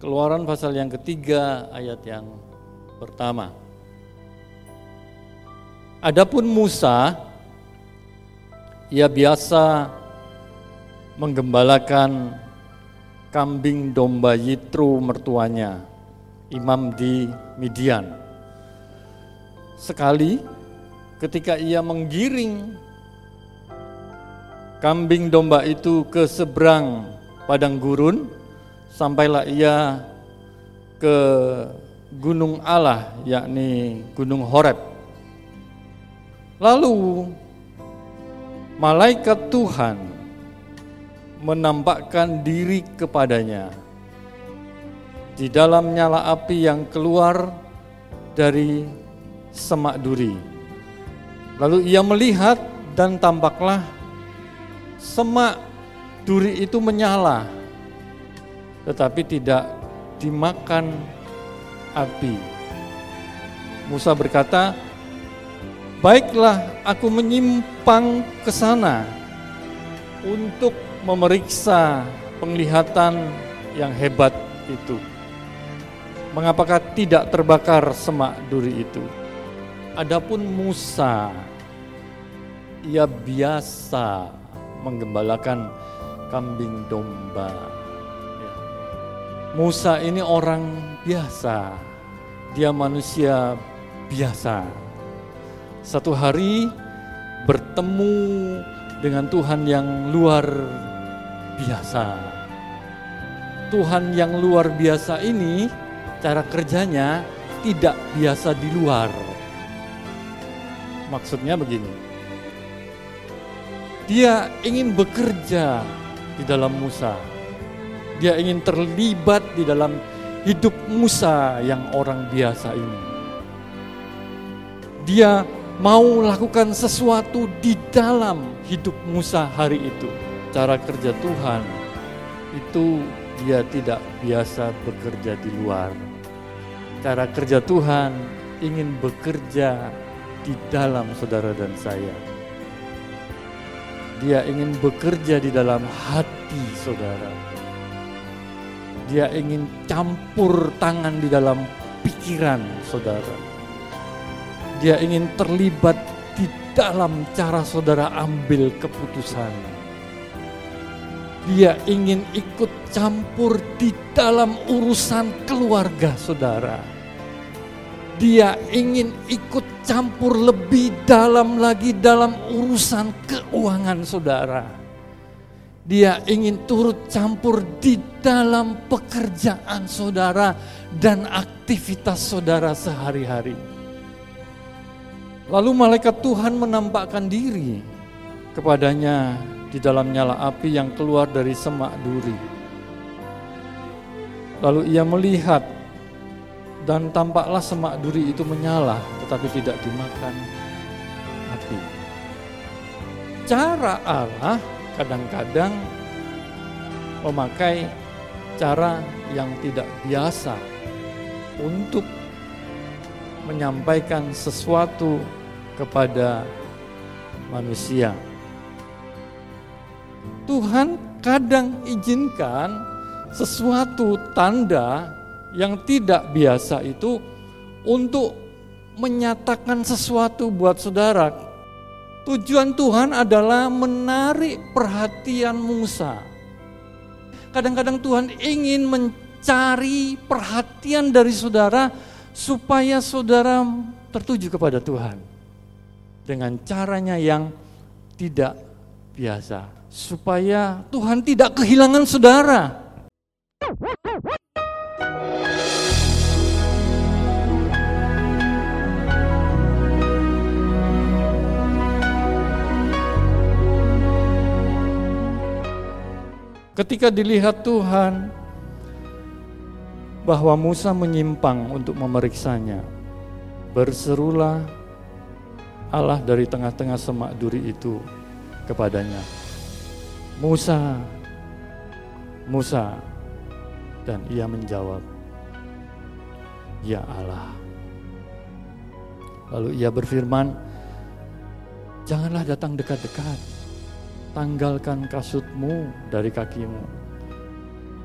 Keluaran pasal yang ketiga ayat yang pertama. Adapun Musa, ia biasa menggembalakan kambing domba Yitro mertuanya, imam di Midian. Sekali ketika ia menggiring kambing domba itu ke seberang padang gurun, sampailah ia ke gunung Allah, yakni gunung Horeb. Lalu malaikat Tuhan menampakkan diri kepadanya di dalam nyala api yang keluar dari semak duri. Lalu ia melihat dan tampaklah semak duri itu menyala, tetapi tidak dimakan api. Musa berkata, "Baiklah, aku menyimpang ke sana untuk memeriksa penglihatan yang hebat itu. Mengapakah tidak terbakar semak duri itu? Adapun Musa, ia biasa menggembalakan kambing domba. Musa ini orang biasa, dia manusia biasa. Satu hari bertemu dengan Tuhan yang luar biasa. Tuhan yang luar biasa ini cara kerjanya tidak biasa di luar. Maksudnya begini. Dia ingin bekerja di dalam Musa. Dia ingin terlibat di dalam hidup Musa yang orang biasa ini. Dia mau lakukan sesuatu di dalam hidup Musa hari itu cara kerja Tuhan itu dia tidak biasa bekerja di luar. Cara kerja Tuhan ingin bekerja di dalam saudara dan saya. Dia ingin bekerja di dalam hati saudara. Dia ingin campur tangan di dalam pikiran saudara. Dia ingin terlibat di dalam cara saudara ambil keputusan dia ingin ikut campur di dalam urusan keluarga saudara. Dia ingin ikut campur lebih dalam lagi dalam urusan keuangan saudara. Dia ingin turut campur di dalam pekerjaan saudara dan aktivitas saudara sehari-hari. Lalu malaikat Tuhan menampakkan diri kepadanya di dalam nyala api yang keluar dari semak duri. Lalu ia melihat dan tampaklah semak duri itu menyala tetapi tidak dimakan api. Cara Allah kadang-kadang memakai cara yang tidak biasa untuk menyampaikan sesuatu kepada manusia. Tuhan kadang izinkan sesuatu tanda yang tidak biasa itu untuk menyatakan sesuatu buat saudara. Tujuan Tuhan adalah menarik perhatian Musa. Kadang-kadang Tuhan ingin mencari perhatian dari saudara supaya saudara tertuju kepada Tuhan dengan caranya yang tidak biasa supaya Tuhan tidak kehilangan saudara. Ketika dilihat Tuhan bahwa Musa menyimpang untuk memeriksanya, berserulah Allah dari tengah-tengah semak duri itu kepadanya. Musa, Musa, dan ia menjawab, Ya Allah. Lalu ia berfirman, Janganlah datang dekat-dekat, tanggalkan kasutmu dari kakimu.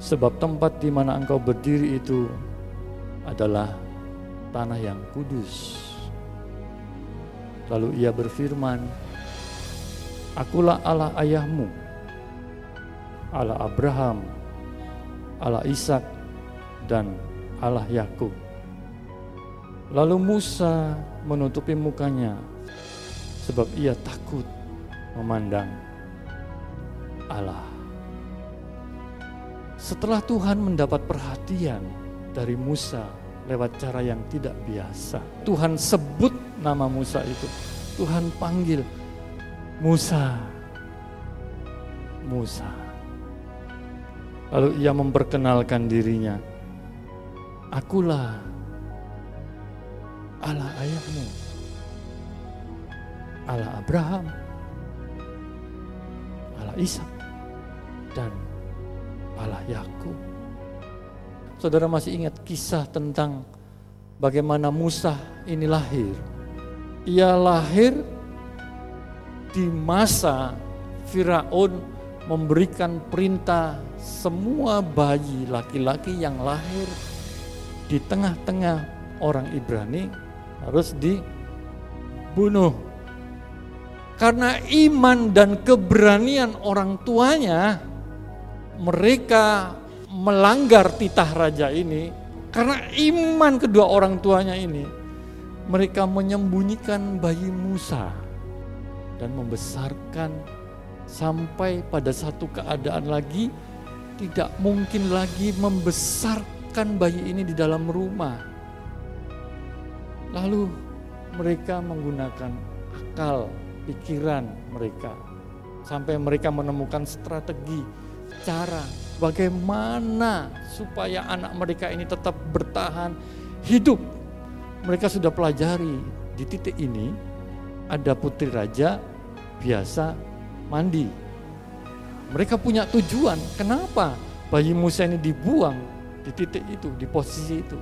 Sebab tempat di mana engkau berdiri itu adalah tanah yang kudus. Lalu ia berfirman, Akulah Allah ayahmu, Allah Abraham, Allah Ishak, dan Allah Yakub. Lalu Musa menutupi mukanya sebab ia takut memandang Allah. Setelah Tuhan mendapat perhatian dari Musa lewat cara yang tidak biasa, Tuhan sebut nama Musa itu. Tuhan panggil Musa. Musa. Lalu ia memperkenalkan dirinya. Akulah Allah ayahmu. Allah Abraham. Allah Ishak dan Allah Yakub. Saudara masih ingat kisah tentang bagaimana Musa ini lahir? Ia lahir di masa Firaun memberikan perintah semua bayi laki-laki yang lahir di tengah-tengah orang Ibrani harus dibunuh. Karena iman dan keberanian orang tuanya, mereka melanggar titah raja ini. Karena iman kedua orang tuanya ini, mereka menyembunyikan bayi Musa dan membesarkan sampai pada satu keadaan lagi tidak mungkin lagi membesarkan bayi ini di dalam rumah. Lalu mereka menggunakan akal pikiran mereka sampai mereka menemukan strategi cara bagaimana supaya anak mereka ini tetap bertahan hidup. Mereka sudah pelajari di titik ini ada putri raja biasa mandi. Mereka punya tujuan, kenapa bayi Musa ini dibuang di titik itu, di posisi itu.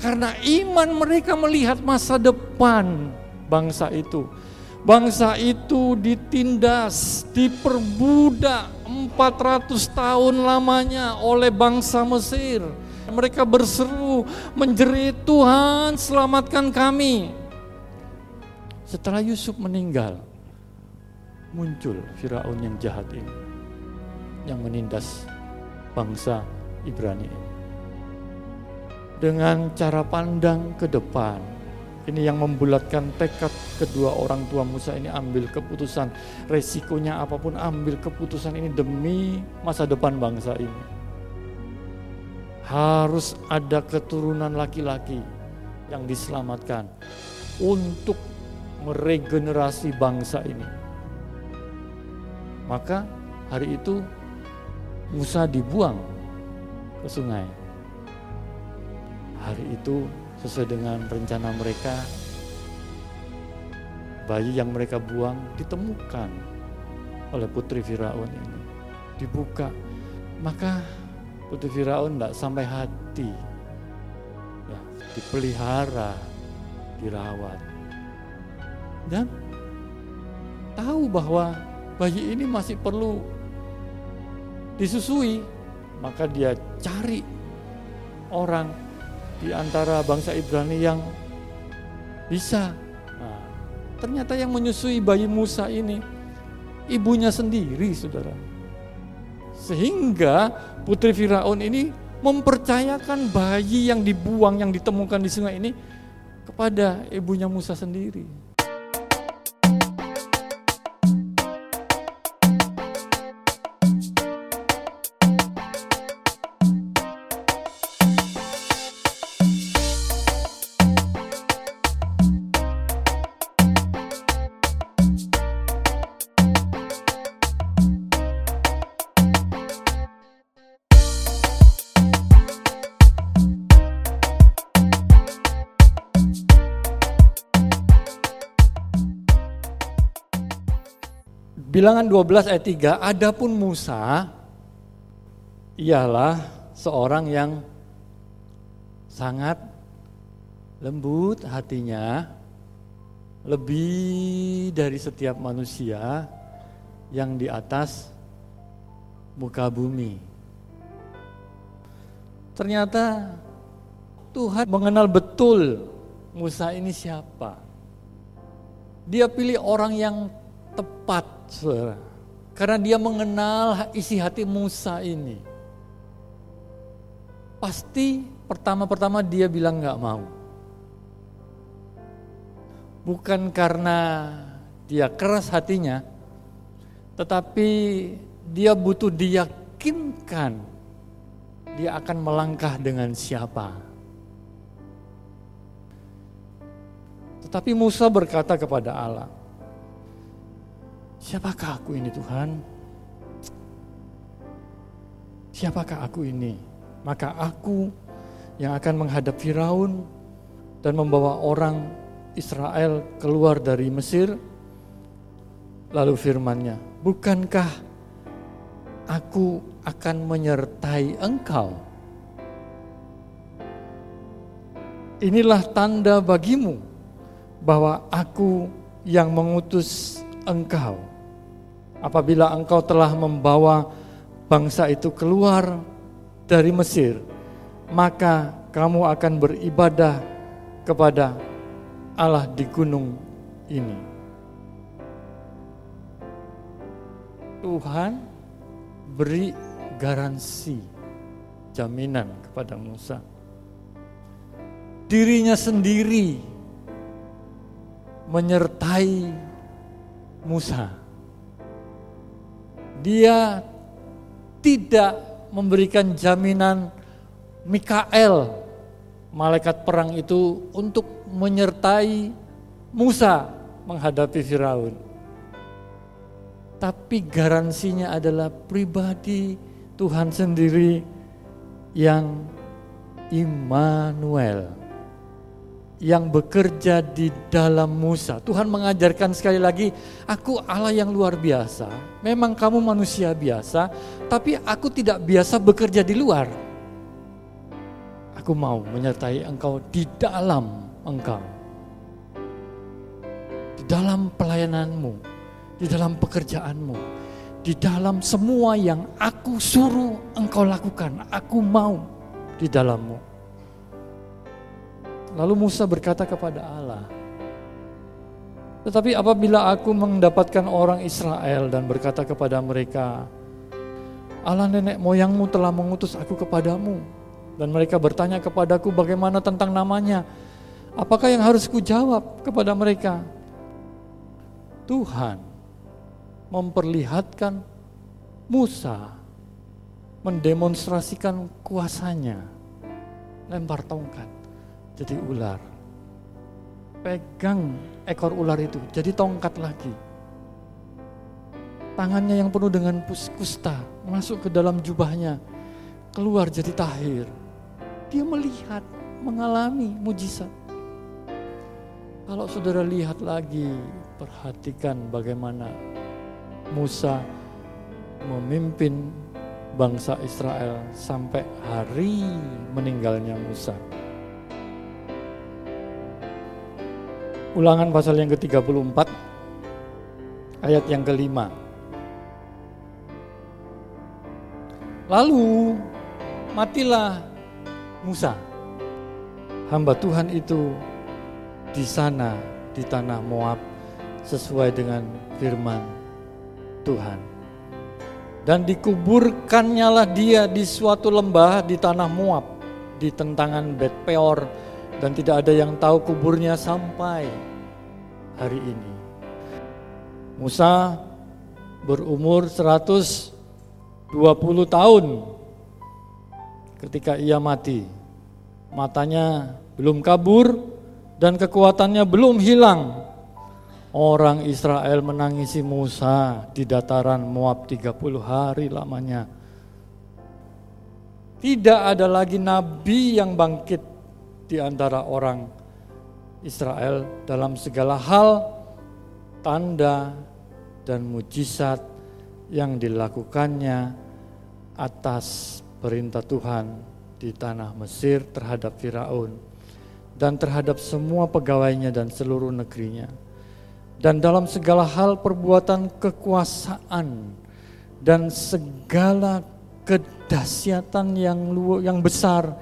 Karena iman mereka melihat masa depan bangsa itu Bangsa itu ditindas, diperbudak 400 tahun lamanya oleh bangsa Mesir. Mereka berseru, menjerit Tuhan selamatkan kami. Setelah Yusuf meninggal, muncul Firaun yang jahat ini. Yang menindas bangsa Ibrani ini. Dengan cara pandang ke depan, ini yang membulatkan tekad kedua orang tua Musa ini ambil keputusan. Resikonya apa pun ambil keputusan ini demi masa depan bangsa ini. Harus ada keturunan laki-laki yang diselamatkan untuk meregenerasi bangsa ini. Maka hari itu Musa dibuang ke sungai. Hari itu sesuai dengan rencana mereka bayi yang mereka buang ditemukan oleh putri Firaun ini. Dibuka maka putri Firaun tidak sampai hati. Ya, dipelihara dirawat. Dan tahu bahwa bayi ini masih perlu disusui maka dia cari orang di antara bangsa Ibrani yang bisa. Nah, ternyata yang menyusui bayi Musa ini ibunya sendiri, saudara. Sehingga putri Firaun ini mempercayakan bayi yang dibuang, yang ditemukan di sungai ini kepada ibunya Musa sendiri. Bilangan 12 ayat 3, adapun Musa ialah seorang yang sangat lembut hatinya, lebih dari setiap manusia yang di atas muka bumi. Ternyata Tuhan mengenal betul Musa ini siapa. Dia pilih orang yang tepat, saudara. Karena dia mengenal isi hati Musa ini. Pasti pertama-pertama dia bilang nggak mau. Bukan karena dia keras hatinya, tetapi dia butuh diyakinkan dia akan melangkah dengan siapa. Tetapi Musa berkata kepada Allah, Siapakah aku ini Tuhan? Siapakah aku ini? Maka aku yang akan menghadap Firaun dan membawa orang Israel keluar dari Mesir. Lalu firmannya, bukankah aku akan menyertai engkau? Inilah tanda bagimu bahwa aku yang mengutus engkau apabila engkau telah membawa bangsa itu keluar dari Mesir, maka kamu akan beribadah kepada Allah di gunung ini. Tuhan beri garansi, jaminan kepada Musa. Dirinya sendiri menyertai Musa dia tidak memberikan jaminan Mikael, malaikat perang itu untuk menyertai Musa menghadapi Firaun. Tapi garansinya adalah pribadi Tuhan sendiri yang Immanuel yang bekerja di dalam Musa. Tuhan mengajarkan sekali lagi, aku Allah yang luar biasa. Memang kamu manusia biasa, tapi aku tidak biasa bekerja di luar. Aku mau menyertai engkau di dalam engkau. Di dalam pelayananmu, di dalam pekerjaanmu, di dalam semua yang aku suruh engkau lakukan, aku mau di dalammu. Lalu Musa berkata kepada Allah, "Tetapi apabila aku mendapatkan orang Israel dan berkata kepada mereka, Allah nenek moyangmu telah mengutus aku kepadamu, dan mereka bertanya kepadaku bagaimana tentang namanya, apakah yang harus kujawab kepada mereka?" Tuhan memperlihatkan Musa mendemonstrasikan kuasanya, lempar tongkat jadi ular. Pegang ekor ular itu jadi tongkat lagi. Tangannya yang penuh dengan kusta masuk ke dalam jubahnya, keluar jadi tahir. Dia melihat, mengalami mujizat. Kalau saudara lihat lagi, perhatikan bagaimana Musa memimpin bangsa Israel sampai hari meninggalnya Musa. Ulangan pasal yang ke-34 ayat yang kelima. Lalu matilah Musa. Hamba Tuhan itu di sana di tanah Moab sesuai dengan firman Tuhan. Dan dikuburkannya lah dia di suatu lembah di tanah Moab di tentangan Bet Peor dan tidak ada yang tahu kuburnya sampai hari ini. Musa berumur 120 tahun ketika ia mati. Matanya belum kabur dan kekuatannya belum hilang. Orang Israel menangisi Musa di dataran Moab 30 hari lamanya. Tidak ada lagi nabi yang bangkit di antara orang Israel dalam segala hal tanda dan mujizat yang dilakukannya atas perintah Tuhan di tanah Mesir terhadap Firaun dan terhadap semua pegawainya dan seluruh negerinya. Dan dalam segala hal perbuatan kekuasaan dan segala kedahsyatan yang lu, yang besar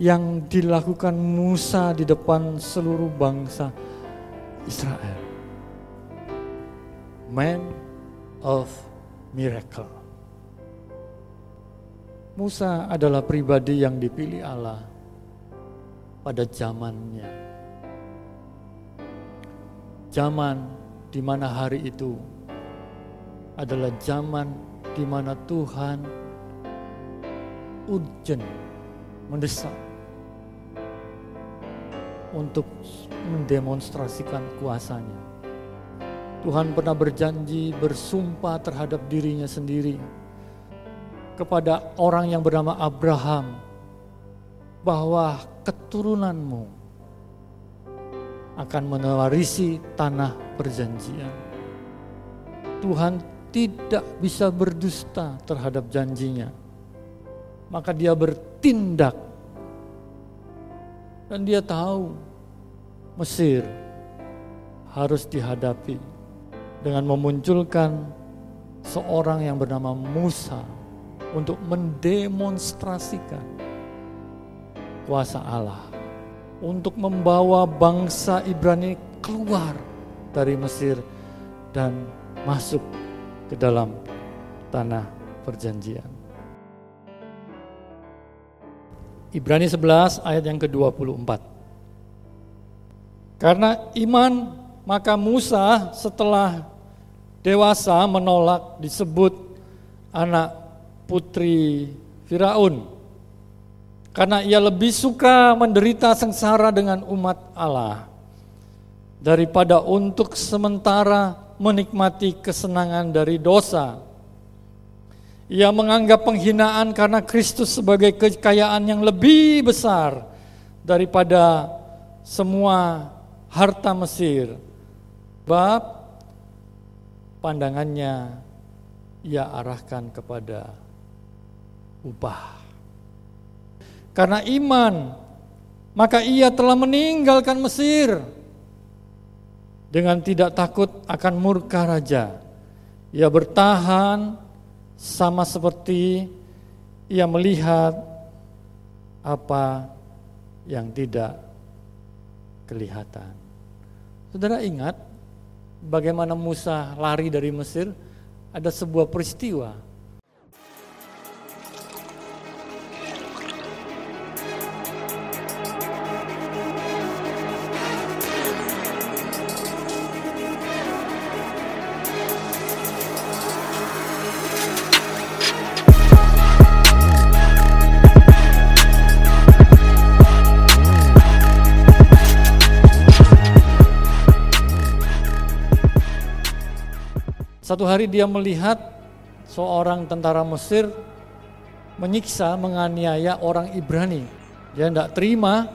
yang dilakukan Musa di depan seluruh bangsa Israel. Man of miracle. Musa adalah pribadi yang dipilih Allah pada zamannya. Zaman di mana hari itu adalah zaman di mana Tuhan urgent, mendesak untuk mendemonstrasikan kuasanya. Tuhan pernah berjanji bersumpah terhadap dirinya sendiri kepada orang yang bernama Abraham bahwa keturunanmu akan mewarisi tanah perjanjian. Tuhan tidak bisa berdusta terhadap janjinya. Maka dia bertindak. Dan dia tahu Mesir harus dihadapi dengan memunculkan seorang yang bernama Musa untuk mendemonstrasikan kuasa Allah untuk membawa bangsa Ibrani keluar dari Mesir dan masuk ke dalam tanah perjanjian. Ibrani 11 ayat yang ke-24. Karena iman maka Musa setelah dewasa menolak disebut anak putri Firaun. Karena ia lebih suka menderita sengsara dengan umat Allah daripada untuk sementara menikmati kesenangan dari dosa. Ia menganggap penghinaan karena Kristus sebagai kekayaan yang lebih besar daripada semua harta Mesir. Bab pandangannya ia arahkan kepada upah. Karena iman, maka ia telah meninggalkan Mesir dengan tidak takut akan murka raja. Ia bertahan sama seperti ia melihat apa yang tidak kelihatan. Saudara ingat bagaimana Musa lari dari Mesir? Ada sebuah peristiwa Satu hari dia melihat seorang tentara Mesir menyiksa, menganiaya orang Ibrani. Dia tidak terima,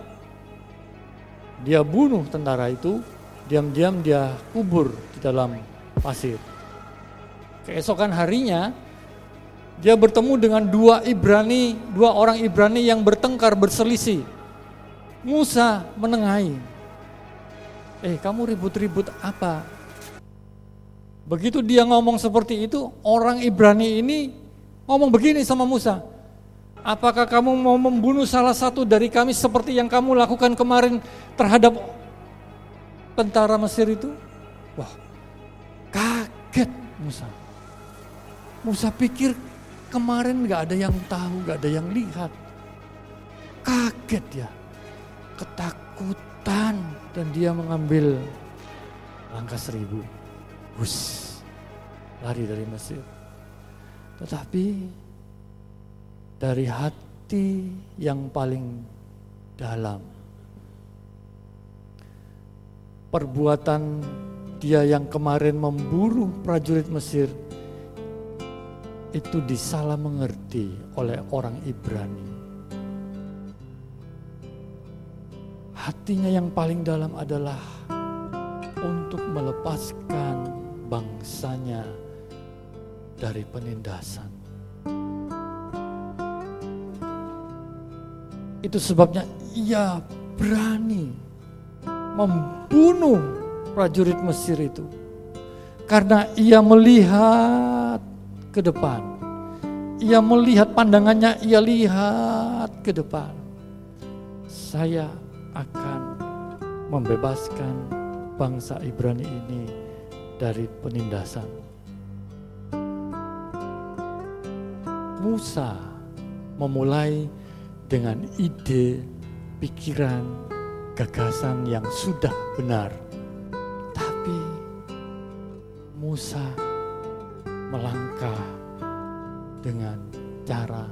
dia bunuh tentara itu, diam-diam dia kubur di dalam pasir. Keesokan harinya, dia bertemu dengan dua Ibrani, dua orang Ibrani yang bertengkar berselisih. Musa menengahi. Eh, kamu ribut-ribut apa? Begitu dia ngomong seperti itu, orang Ibrani ini ngomong begini sama Musa. Apakah kamu mau membunuh salah satu dari kami seperti yang kamu lakukan kemarin terhadap tentara Mesir itu? Wah, kaget Musa. Musa pikir kemarin gak ada yang tahu, gak ada yang lihat. Kaget ya, ketakutan dan dia mengambil langkah seribu Hus, lari dari Mesir. Tetapi dari hati yang paling dalam, perbuatan dia yang kemarin memburu prajurit Mesir itu disalah mengerti oleh orang Ibrani. Hatinya yang paling dalam adalah untuk melepaskan bangsanya dari penindasan. Itu sebabnya ia berani membunuh prajurit Mesir itu. Karena ia melihat ke depan. ia melihat pandangannya, ia lihat ke depan. Saya akan membebaskan bangsa Ibrani ini dari penindasan. Musa memulai dengan ide, pikiran, gagasan yang sudah benar. Tapi Musa melangkah dengan cara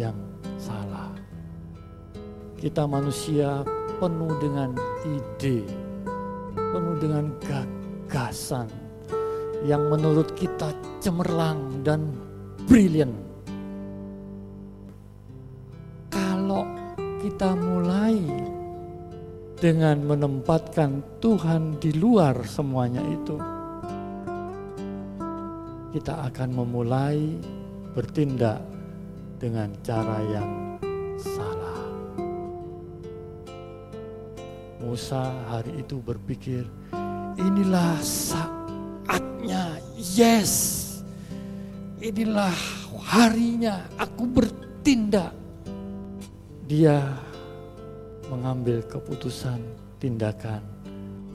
yang salah. Kita manusia penuh dengan ide, penuh dengan gagasan yang menurut kita cemerlang dan brilian. Kalau kita mulai dengan menempatkan Tuhan di luar semuanya itu, kita akan memulai bertindak dengan cara yang salah. Musa hari itu berpikir, inilah saatnya, yes. Inilah harinya aku bertindak. Dia mengambil keputusan tindakan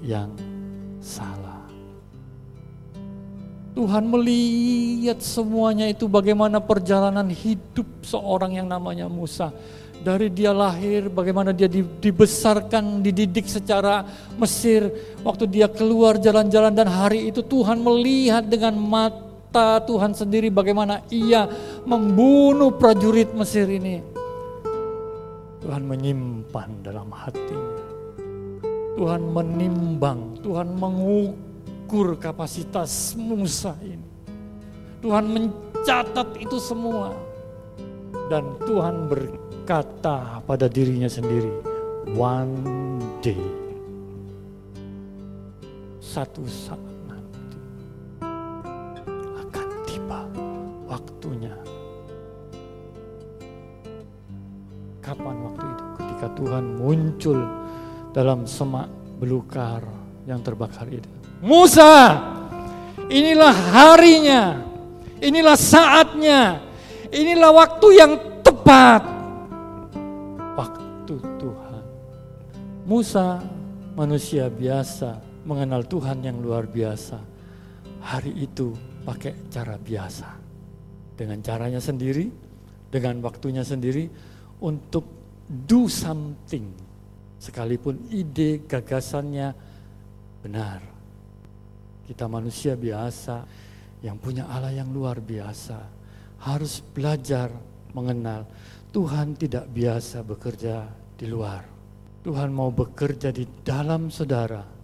yang salah. Tuhan melihat semuanya itu bagaimana perjalanan hidup seorang yang namanya Musa. Dari dia lahir, bagaimana dia dibesarkan, dididik secara Mesir. Waktu dia keluar jalan-jalan dan hari itu Tuhan melihat dengan mata Tuhan sendiri bagaimana ia membunuh prajurit Mesir ini. Tuhan menyimpan dalam hatinya. Tuhan menimbang, Tuhan mengukur kapasitas Musa ini. Tuhan mencatat itu semua. Dan Tuhan berkata pada dirinya sendiri, one day, satu saat nanti akan tiba waktunya. Kapan waktu itu? Ketika Tuhan muncul dalam semak belukar yang terbakar itu. Musa, inilah harinya, inilah saatnya, inilah waktu yang tepat. Musa manusia biasa, mengenal Tuhan yang luar biasa. Hari itu pakai cara biasa. Dengan caranya sendiri, dengan waktunya sendiri untuk do something. Sekalipun ide gagasannya benar kita manusia biasa yang punya Allah yang luar biasa harus belajar mengenal Tuhan tidak biasa bekerja di luar. Tuhan mau bekerja di dalam saudara